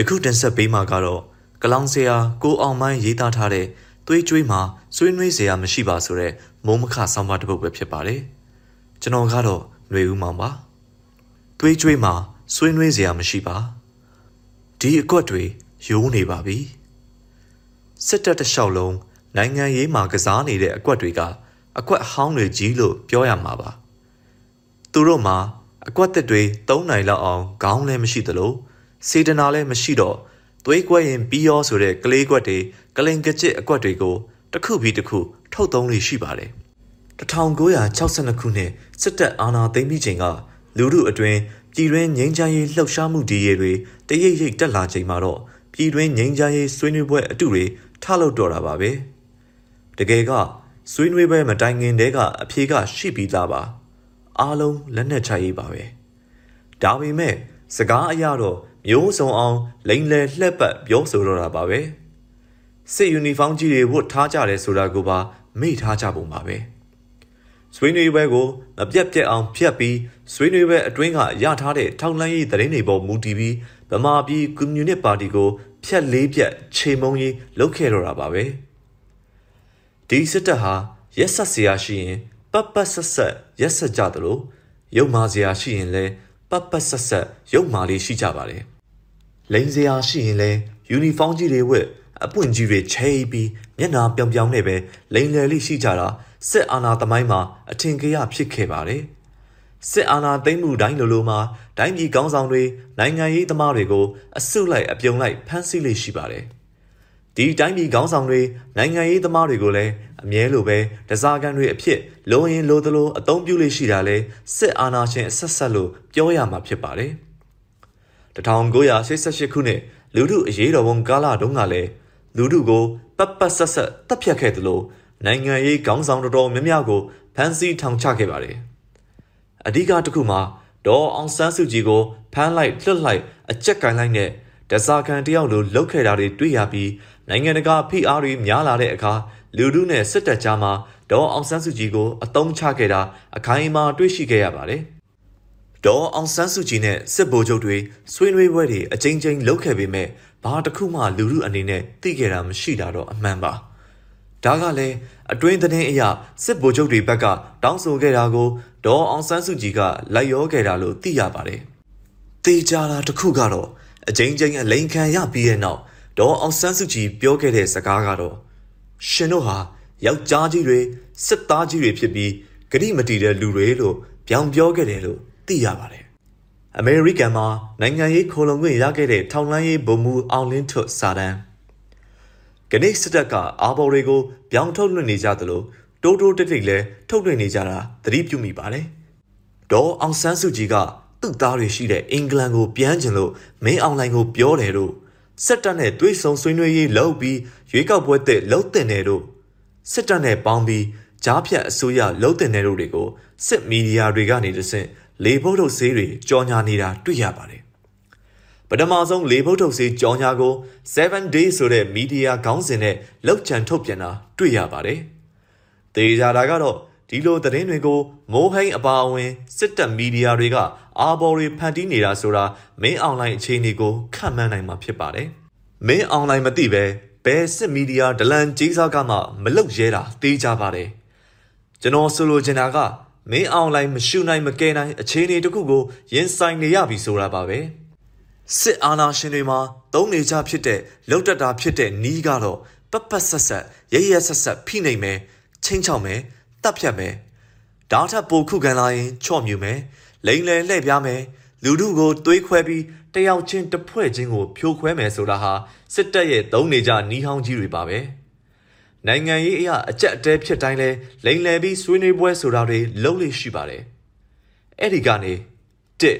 ယခုတင်ဆက်ပေးမှာကတော့ကလောင်ဆရာကိုအောင်မိုင်းရေးသားထားတဲ့သွေးကြွေးမှာဆွေးနွေးစရာမရှိပါဆိုတဲ့မုံမခဆောင်းပါးတစ်ပုဒ်ပဲဖြစ်ပါတယ်ကျွန်တော်ကတော့ຫນွေဦးမောင်ပါသွေးကြွေးမှာဆွေးနွေးစရာမရှိပါဒီအကွက်တွေယိုးနေပါပြီစစ်တပ်တစ်လျှောက်လုံးနိုင်ငံရေးမှာကစားနေတဲ့အကွက်တွေကအကွက်ဟောင်းတွေကြီးလို့ပြောရမှာပါသူတို့မှာအကွက်တစ်တွေ၃နိုင်လောက်အောင်ခေါင်းလည်းမရှိသလို စေတနာလည်းမရှိတော့သွေးကွက်ရင်ပြီးရောဆိုတဲ့ကလေးကွက်တွေကလင်ကကြစ်အကွက်တွေကိုတစ်ခုပြီးတစ်ခုထုတ်သုံးလို့ရှိပါတယ်1962ခုနှစ်စစ်တပ်အာဏာသိမ်းပြီးချိန်ကလူမှုအတွင်းပြည်တွင်းငြိမ်းချမ်းရေးလှုပ်ရှားမှုဒီရေတွေတရိပ်ရိပ်တက်လာချိန်မှာတော့ပြည်တွင်းငြိမ်းချမ်းရေးဆွေးနွေးပွဲအတူတွေထလုပ်တော့တာပါပဲတကယ်ကဆွေးနွေးပွဲမတိုင်ခင်တည်းကအဖြေကရှိပြီးသားပါအားလုံးလက်နက်ချရေးပါပဲဒါပေမဲ့စကားအရတော့ မျိုးစုံအောင်လိန်လယ်လှက်ပတ်ပြောဆိုတော့တာပါပဲစစ်ယူနီဖောင်းကြီးတွေဝတ်ထားကြတယ်ဆိုတာကိုပါမေ့ထားကြပုံပါပဲဆွေးနွေးပွဲကိုမပြတ်ပြတ်အောင်ဖျက်ပြီးဆွေးနွေးပွဲအတွင်းကရထားတဲ့ထောက်လှမ်းရေးသတင်းတွေပေါ်မူတည်ပြီးဗမာပြည်ကွန်မြူနစ်ပါတီကိုဖျက်လေးပြတ်ချိန်မုံကြီးလှုပ်ခဲ့တော့တာပါပဲဒီစစ်တပ်ဟာရက်ဆက်စရာရှိရင် ပပဆက်ဆက်ရက်ဆက်ကြသလိုရုပ်မာစရာရှိရင်လည်း ပတ်ပတ်ဆက်ဆက်ရုပ်မာလေးရှိကြပါတယ်။လိန်စရာရှိရင်လည်းယူနီဖောင်းကြီးတွေဝတ်အပွင့်ကြီးတွေချဲပြီးမျက်နှာပြောင်ပြောင်နဲ့ပဲလိန်လယ်လေးရှိကြတာစစ်အာဏာသမိုင်းမှာအထင်ကရဖြစ်ခဲ့ပါတယ်။စစ်အာဏာသိမ်းမှုတိုင်းလိုလိုမှာတိုင်းပြည်ကောင်းဆောင်တွေနိုင်ငံရေးသမားတွေကိုအစုလိုက်အပြုံလိုက်ဖမ်းဆီးလေးရှိပါတယ်။ ဒီတိုင်းပြည်ကောင်းဆောင်တွေနိုင်ငံရေးသမားတွေကိုလည်းအမြဲလိုပဲတစားကန်တွေအဖြစ်လိုရင်လိုသလိုအသုံးပြုလေးရှိတာလဲစစ်အာဏာရှင်အဆက်ဆက်လို့ပြောရမှာဖြစ်ပါတယ်1988ခုနှစ်လူထုအရေးတော်ပုံကာလတုန်းကလည်းလူထုကိုပတ်ပတ်ဆက်ဆက်တပ်ဖြတ်ခဲ့သလိုနိုင်ငံရေးခေါင်းဆောင်တော်တော်များများကိုဖမ်းဆီးထောင်ချခဲ့ပါတယ်။အဓိကတစ်ခုမှာဒေါ်အောင်ဆန်းစုကြည်ကိုဖမ်းလိုက်လွတ်လိုက်အကြက်ကင်လိုက်နဲ့ ဒဇာခံတယောက်လိုလှုပ်ခဲ့တာတွေတွေ့ရပြီးနိုင်ငံတကာဖိအားတွေများလာတဲ့အခါလူထုနဲ့စစ်တပ်ကြားမှာဒေါ်အောင်ဆန်းစုကြည်ကိုအတုံးချခဲ့တာအခိုင်အမာတွေ့ရှိခဲ့ရပါတယ်။ဒေါ်အောင်ဆန်းစုကြည်နဲ့စစ်ဗိုလ်ချုပ်တွေဆွေးနွေးပွဲတွေအကြိမ်ကြိမ်လုပ်ခဲ့ပေမဲ့ဘာတစ်ခုမှလူမှုအနေနဲ့သိခဲ့တာမရှိတာတော့အမှန်ပါဒါကလည်းအတွင်းသတင်းအရစစ်ဗိုလ်ချုပ်တွေဘက်ကတောင်းဆိုခဲ့တာကိုဒေါ်အောင်ဆန်းစုကြည်ကလိုက်ရောခဲ့တာလို့သိရပါတယ်တေချာတာတစ်ခုကတော့ အကြိမ်ကြိမ်အလိန်ခံရပြီးတဲ့နောက်ဒေါ်အောင်ဆန်းစုကြည်ပြောခဲ့တဲ့စကားကတော့ရှင်တို့ဟာယောက်ျားကြီးတွေစစ်သားကြီးတွေဖြစ်ပြီးဂရိမတီတဲ့လူတွေလို့ပြောင်ပြောခဲ့တယ်လို့သိရပါတယ်အမေရိကန်မှာနိုင်ငံရေးခိုလုံခွင့်ရခဲ့တဲ့ထောင်လှမ်းရေးဗိုလ်မှူးအောင်လင်းထွတ်စာတမ်းကနေ့စစ်တပ်ကအာဘော်တွေကိုပြောင်းထုတ်လွှင့်နေကြသလိုတိုးတိုးတိတ်တိတ်လည်းထုတ်လွှင့်နေကြတာသတိပြုမိပါတယ်။ဒေါ်အောင်ဆန်းစုကြည်က သူ့သားတွေရှိတဲ့အင်္ဂလန်ကိုပြန်ကျင်လို့မင်းအောင်လိုင်ကိုပြောတယ်လို့စစ်တပ်နဲ့တွေးဆုံဆွေးနွေးရေးလုပ်ပြီးရွေးကောက်ပွဲတဲ့လှုပ်တင်တယ်လို့စစ်တပ်နဲ့ပေါင်းပြီးကြားဖြတ်အစိုးရလှုပ်တင်တယ်လို့တွေကိုစစ်မီဒီယာတွေကနေတဆင့်လေဘုတ်ထုတ်ဆေးတွေကြော်ညာနေတာတွေ့ရပါတယ်ပထမဆုံးလေဘုတ်ထုတ်ဆေးကြော်ညာကို7 days ဆိုတဲ့မီဒီယာခေါင်းစဉ်နဲ့လောက်ချန်ထုတ်ပြန်တာတွေ့ရပါတယ်တေချာတာကတော့ ဒီလိုသတင်းတွေကိုမိုးဟိန်းအပါအဝင်စစ်တပ်မီဒီယာတွေကအာဘော်တွေဖန်တီးနေတာဆိုတာမင်းအွန်လိုင်းအခြေအနေကိုခန့်မှန်းနိုင်မှာဖြစ်ပါတယ်မင်းအွန်လိုင်းမသိပဲဘယ်စစ်မီဒီယာဒလန်ကြီးစားကမှမလုတ်ရဲတာတေးကြပါတယ်ကျွန်တော်ဆိုလိုချင်တာကမင်းအောင်လိုက်မရှုနိုင်မကဲနိုင်အခြေအနေတခုကိုရင်ဆိုင်နေရပြီဆိုတာပါပဲစစ်အာဏာရှင်တွေမှာသုံးနေကြဖြစ်တဲ့လှုပ်တက်တာဖြစ်တဲ့နီးကတော့ပပဆက်ဆက်ရရဆက်ဆက်ဖိနှိမ်မယ်ချင်းချောက်မယ် တပ်ဖြတ်မယ်ဓာတ်ထပ်ပိုခုခံလာရင်ချော့မြူမယ်လိန်လေလှည့်ပြားမယ်လူထုကိုတွေးခွဲပြီးတယောက်ချင်းတစ်ဖွဲ့ချင်းကိုဖြိုခွဲမယ်ဆိုတာဟာစစ်တပ်ရဲ့သုံးနေကြနီးဟောင်းကြီးတွေပါပဲ။နိုင်ငံရေးအရာအကြက်အတဲဖြစ်တိုင်းလဲလိန်လယ်ပြီးဆွေးနွေးပွဲဆိုတာတွေလုံးလေးရှိပါတယ်။အဲ့ဒီကနေတစ်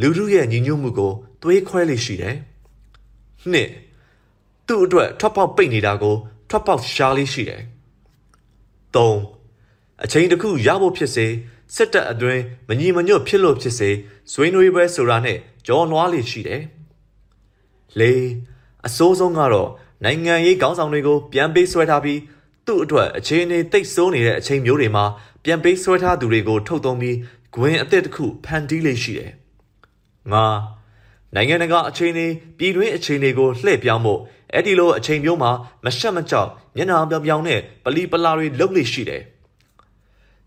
လူထုရဲ့ညီညွတ်မှုကိုသွေးခွဲလေးရှိတယ်။နှစ်သူ့အတွက်ထွက်ပေါက်ပိတ်နေတာကိုထွက်ပေါက်ရှားလေးရှိတယ်။သုံး အချိန်တစ်ခုရဖို့ဖြစ်စေစစ်တပ်အတွင်းမညီမညွတ်ဖြစ်လို့ဖြစ်စေဆွေးနွေးပွဲဆိုတာနဲ့ကြောနွားလေးရှိတယ်။လေးအစိုးဆုံးကတော့နိုင်ငံရေးခေါင်းဆောင်တွေကိုပြန်ပေးဆွဲထားပြီးသူ့အတွက်အခြေအနေတိတ်ဆိုးနေတဲ့အချိန်မျိုးတွေမှာပြန်ပေးဆွဲထားသူတွေကိုထုတ်သုံးပြီးဂွင်အသစ်တစ်ခုဖန်တီးလေးရှိတယ်။ငါနိုင်ငံတကာအခြေအနေပြည်တွင်းအခြေအနေကိုလှည့်ပြောင်းဖို့အဲ့ဒီလိုအချိန်မျိုးမှာမရှက်မကြောက်မျက်နှာပြောင်ပြောင်နဲ့ပလီပလာတွေလှုပ်လေရှိတယ်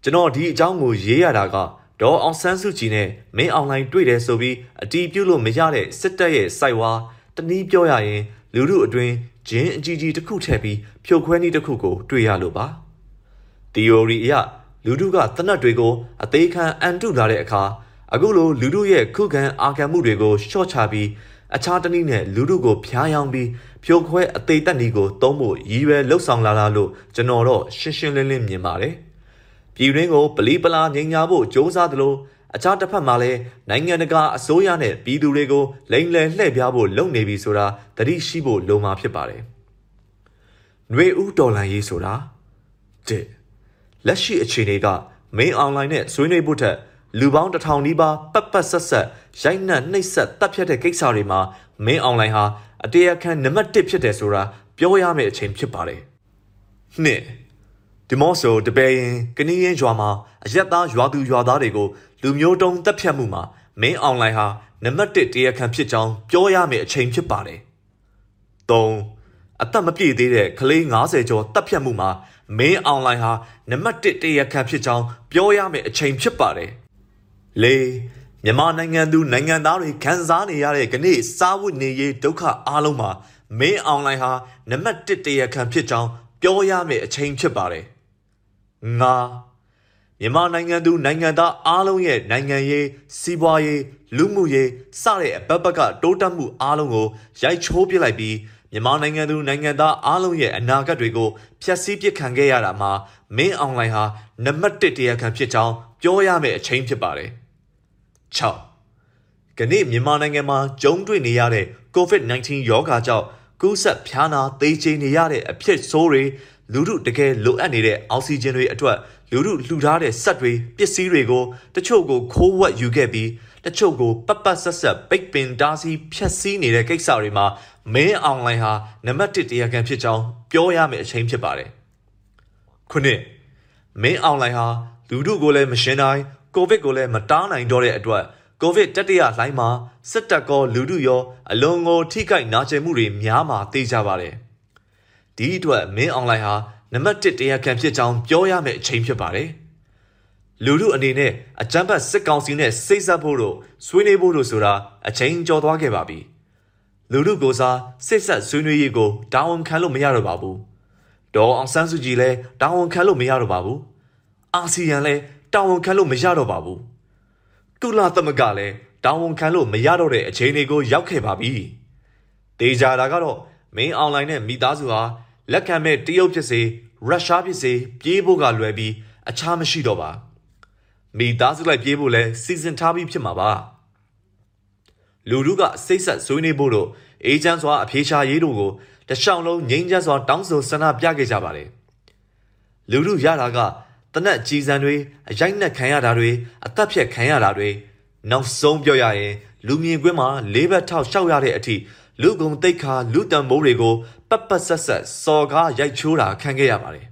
ကျွန်တော်ဒီအကြောင်းကိုရေးရတာကဒေါ်အောင်ဆန်းစုကြည်နဲ့မင်းအွန်လိုင်းတွေ့တယ်ဆိုပြီးအတီးပြုတ်လို့မရတဲ့စစ်တပ်ရဲ့စိုက်ဝါတနည်းပြောရရင်လူမှုအတွင်းဂျင်းအကြီးကြီးတစ်ခုထည့်ပြီးဖြိုခွဲနည်းတစ်ခုကိုတွေ့ရလို့ပါ theory အရလူတို့ကတနတ်တွေကိုအသေးခံအန်တုလာတဲ့အခါအခုလိုလူတို့ရဲ့ခုခံအာခံမှုတွေကိုရှော့ချပြီးအခြားတနည်းနဲ့လူတို့ကိုဖျားယောင်းပြီးဖြိုခွဲအသေးတက်နည်းကိုသုံးဖို့ရည်ရွယ်လှုပ်ဆောင်လာတာလို့ကျွန်တော်တော့ရှင်းရှင်းလင်းလင်းမြင်ပါတယ်။ ပြည်တွင်းကိုပလီပလာငြိမ်ညာဖို့စ조사သလိုအခြားတစ်ဖက်မှာလည်းနိုင်ငံတကာအစိုးရနဲ့ပြည်သူတွေကိုလိမ်လည်လှည့်ပြားဖို့လုပ်နေပြီဆိုတာသတိရှိဖို့လိုမှာဖြစ်ပါတယ်။ຫນွေဦးတော်လန်ရေးဆိုတာတဲ့လက်ရှိအခြေအနေက main online နဲ့ဆွေးနွေးဖို့ထက်လူပေါင်းတစ်ထောင်နီးပါးပတ်ပတ်ဆက်ဆက်ရိုက်နှက်နှိပ်စက်တပ်ဖြတ်တဲ့ကိစ္စတွေမှာ main online ဟာအတရားခံနံပါတ်1ဖြစ်တယ်ဆိုတာပြောရမယ့်အချိန်ဖြစ်ပါတယ်။နှစ် ဒီမော့ဆိုတပယ်ရင်ကနီးရင်ရွာမှာအရက်သားရွာသူရွာသားတွေကိုလူမျိုးတုံးတပ်ဖြတ်မှုမှာ main online ဟာနံပါတ်1တရားခံဖြစ်ကြောင်းပြောရမယ့်အချိန်ဖြစ်ပါတယ်။၃အသက်မပြည့်သေးတဲ့ကလေး90ကျော်တပ်ဖြတ်မှုမှာ main online ဟာနံပါတ်1တရားခံဖြစ်ကြောင်းပြောရမယ့်အချိန်ဖြစ်ပါတယ်။၄မြန်မာနိုင်ငံသူနိုင်ငံသားတွေခံစားနေရတဲ့ကနေ့စားဝတ်နေရေးဒုက္ခအားလုံးမှာ main online ဟာနံပါတ်1တရားခံဖြစ်ကြောင်းပြောရမယ့်အချိန်ဖြစ်ပါတယ်။ ငါမြန်မာနိုင်ငံသူနိုင်ငံသားအားလုံးရဲ့နိုင်ငံရေးစီးပွားရေးလူမှုရေးစတဲ့အပတ်ပတ်ကတိုးတက်မှုအားလုံးကိုရိုက်ချိုးပစ်လိုက်ပြီးမြန်မာနိုင်ငံသူနိုင်ငံသားအားလုံးရဲ့အနာဂတ်တွေကိုဖျက်ဆီးပစ်ခံခဲ့ရတာမှာမင်းအွန်လိုင်းဟာနံပါတ်1တရားခံဖြစ်ကြောင်းပြောရမယ့်အချိန်ဖြစ်ပါတယ်။6ကနေ့မြန်မာနိုင်ငံမှာကြုံတွေ့နေရတဲ့ COVID-19 ရောဂါကြောင့်ကူးစက်ဖျားနာသေချေနေရတဲ့အဖြစ်ဆိုးတွေ လူထုတကယ်လိုအပ်နေတဲ့အောက်ဆီဂျင်တွေအတွက်လူထုလှူထားတဲ့စက်တွေပစ္စည်းတွေကိုတချို့ကိုခိုးဝှက်ယူခဲ့ပြီးတချို့ကိုပတ်ပတ်ဆက်ဆက်ပိတ်ပင်တားဆီးဖျက်ဆီးနေတဲ့ကိစ္စတွေမှာမင်းအွန်လိုင်းဟာနံပါတ်1တရားခံဖြစ်ကြောင်းပြောရမယ့်အချိန်ဖြစ်ပါတယ်။ခုနှစ်မင်းအွန်လိုင်းဟာလူထုကိုလည်းမရှင်းနိုင်ကိုဗစ်ကိုလည်းမတားနိုင်တော့တဲ့အတွက်ကိုဗစ်တတိယလှိုင်းမှာစစ်တပ်ကောလူထုရောအလွန်ကိုထိခိုက်နာကျင်မှုတွေများမှာသိကြပါတယ်။ ဒီအတွက်မင်းအွန်လိုင်းဟာနံပါတ်1တရားခံဖြစ်ကြောင်းပြောရမယ့်အချိန်ဖြစ်ပါတယ်။လူထုအနေနဲ့အကြမ်းဖက်စစ်ကောင်စီနဲ့စိတ်ဆက်ဖို့တို့ဆွေးနွေးဖို့တို့ဆိုတာအချိန်ကျော်သွားခဲ့ပါပြီ။လူထုကိုစားစိတ်ဆက်ဆွေးနွေးရေးကိုတာဝန်ခံလို့မရတော့ပါဘူး။ဒေါ်အောင်ဆန်းစုကြည်လည်းတာဝန်ခံလို့မရတော့ပါဘူး။အာဆီယံလည်းတာဝန်ခံလို့မရတော့ပါဘူးကုလသမဂ္ဂလည်းတာဝန်ခံလို့မရတော့တဲ့အခြေအနေကိုရောက်ခဲ့ပါပြီတေချာတာကတော့ မင်းအွန်လိုင်းနဲ့မိသားစုဟာလက်ခံမဲ့တရုတ်ဖြစ်စေရုရှားဖြစ်စေပြေးဖို့ကလွယ်ပြီးအခြားမရှိတော့ပါမိသားစုလိုက်ပြေးဖို့လဲစီစဉ်ထားပြီးဖြစ်မှာပါလူတို့ကစိတ်ဆက်ဆွေးနွေးဖို့တို့အေဂျင့်စွာအဖြေရှာရေးတို့ကိုတရှောင်းလုံးငိမ့်ချက်စွာတောင်းဆိုဆန္ဒပြခဲ့ကြပါတယ်လူတို့ရတာကတနက်ကြီးစံတွေအရိုက်နှက်ခံရတာတွေအသက်ဖြတ်ခံရတာတွေနောက်ဆုံးပြောရရင်လူမြင်ကွင်းမှာလေးဘက်ထောက်လျှောက်ရတဲ့အထိ လူကုံတိတ်ခါလူတံမိုးတွေကိုပတ်ပတ်ဆက်ဆက်စော်ကားရိုက်ချိုးတာခံခဲ့ရပါတယ်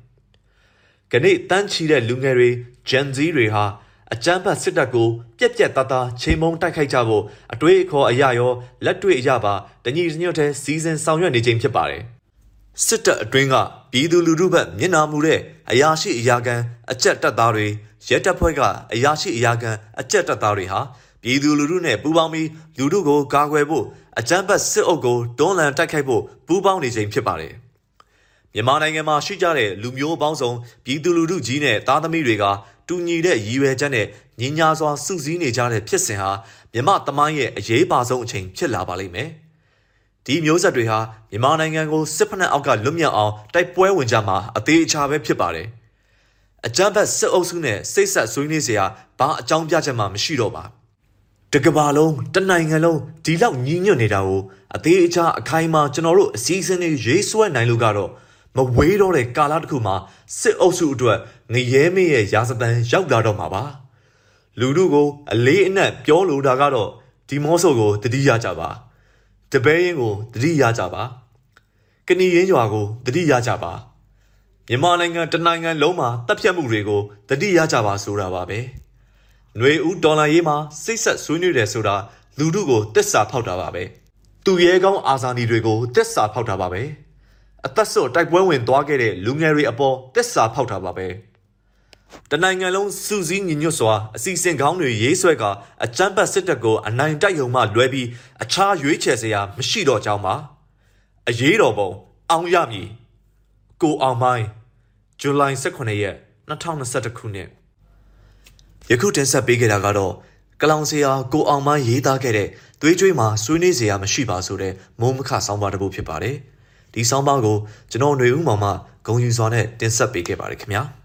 ။ကနေ့တန်းချီတဲ့လူငယ်တွေဂျန်ဇီတွေဟာအကြမ်းဖက်စစ်တပ်ကိုပြက်ပြက်သားသားချိန်မုံတိုက်ခိုက်ကြဖို့အတွေးအခေါ်အရာရောလက်တွေ့အရာပါတညီညွတ်တဲ့စီစဉ်ဆောင်ရွက်နေခြင်းဖြစ်ပါတယ်။စစ်တပ်အတွင်းကပြည်သူလူထုဘက်မျက်နှာမူတဲ့အရာရှိအရာခံအကြက်တပ်သားတွေရဲတပ်ဖွဲ့ကအရာရှိအရာခံအကြက်တပ်သားတွေဟာ ပြည်သူလူထုနဲ့ပူးပေါင်းပြီးလူထုကိုကာကွယ်ဖို့အကြမ်းဖက်စစ်အုပ်ကိုတွန်းလှန်တိုက်ခိုက်ဖို့ပူးပေါင်းနေခြင်းဖြစ်ပါတယ်။မြန်မာနိုင်ငံမှာရှိကြတဲ့လူမျိုးပေါင်းစုံပြည်သူလူထုကြီးနဲ့သားသမီးတွေကတူညီတဲ့ရည်ရွယ်ချက်နဲ့ညီညာစွာစုစည်းနေကြတဲ့ဖြစ်စဉ်ဟာမြမသမိုင်းရဲ့အရေးပါဆုံးအချိန်ဖြစ်လာပါလိမ့်မယ်။ဒီမျိုးဆက်တွေဟာမြန်မာနိုင်ငံကိုစစ်ဖက်နှက်အောက်ကလွတ်မြောက်အောင်တိုက်ပွဲဝင်ကြမှာအသေးအချာပဲဖြစ်ပါတယ်။အကြမ်းဖက်စစ်အုပ်စုနဲ့စိတ်ဆက်ဆွေးနွေးစရာဘာအကြောင်းပြချက်မှမရှိတော့ပါ။ တကဘာလုံးတနိုင်ငံလုံးဒီလောက်ညီညွတ်နေတာကိုအသေးအချာအခိုင်အမာကျွန်တော်တို့အစည်းအဝေးတွေရေးဆွဲနိုင်လို့ကတော့မဝေးတော့တဲ့ကာလတစ်ခုမှာစစ်အုပ်စုအတွက်ငရဲမေးရဲ့ရာဇပန်ရောက်လာတော့မှာပါ။လူလူကိုအလေးအနက်ပြောလိုတာကတော့ဒီမော့ဆိုကိုတတိယကြပါ။တပဲရင်ကိုတတိရကြပါကဏီရင်းရွာကိုတတိရကြပါမြန်မာနိုင်ငံတနိုင်ငံလုံးမှာတပ်ဖြတ်မှုတွေကိုတတိရကြပါဆိုတာပါပဲ ຫນွေဦးဒေါ်လာရေးမှာစိတ်ဆက်ဆွေးနွေးတယ်ဆိုတာလူတို့ကိုတစ္ဆာဖောက်တာပါပဲသူရဲကောင်းအာဇာနည်တွေကိုတစ္ဆာဖောက်တာပါပဲအသက်ဆွတိုက်ပွဲဝင်သွားခဲ့တဲ့လူငယ်တွေအပေါ်တစ္ဆာဖောက်တာပါပဲတနိုင်ငံလုံးစူးစီးညီညွတ်စွာအစီအစဉ်ကောင်းတွေရေးဆွဲကအကြမ်းဖက်စစ်တပ်ကိုအနိုင်တိုက်ရုံမှလွဲပြီးအခြားရွေးချယ်စရာမရှိတော့ကြောင်းပါအရေးတော်ပုံအောင်ရမည်ကိုအောင်မိုင်းဇူလိုင်18ရက်2021ခုနှစ် ယခုတင်ဆက်ပေးခဲ့တာကတော့ကလောင်စရာကိုအောင်မရေးသားခဲ့တဲ့သွေးကြွေးမှာဆွေးနွေးစရာမရှိပါဆိုတဲ့မုံမခဆောင်းပါးတစ်ပုဒ်ဖြစ်ပါတယ်။ဒီဆောင်းပါးကိုကျွန်တော်ຫນွေဦးမောင်မှဂုံယူစွာနဲ့တင်ဆက်ပေးခဲ့ပါတယ်ခင်ဗျာ။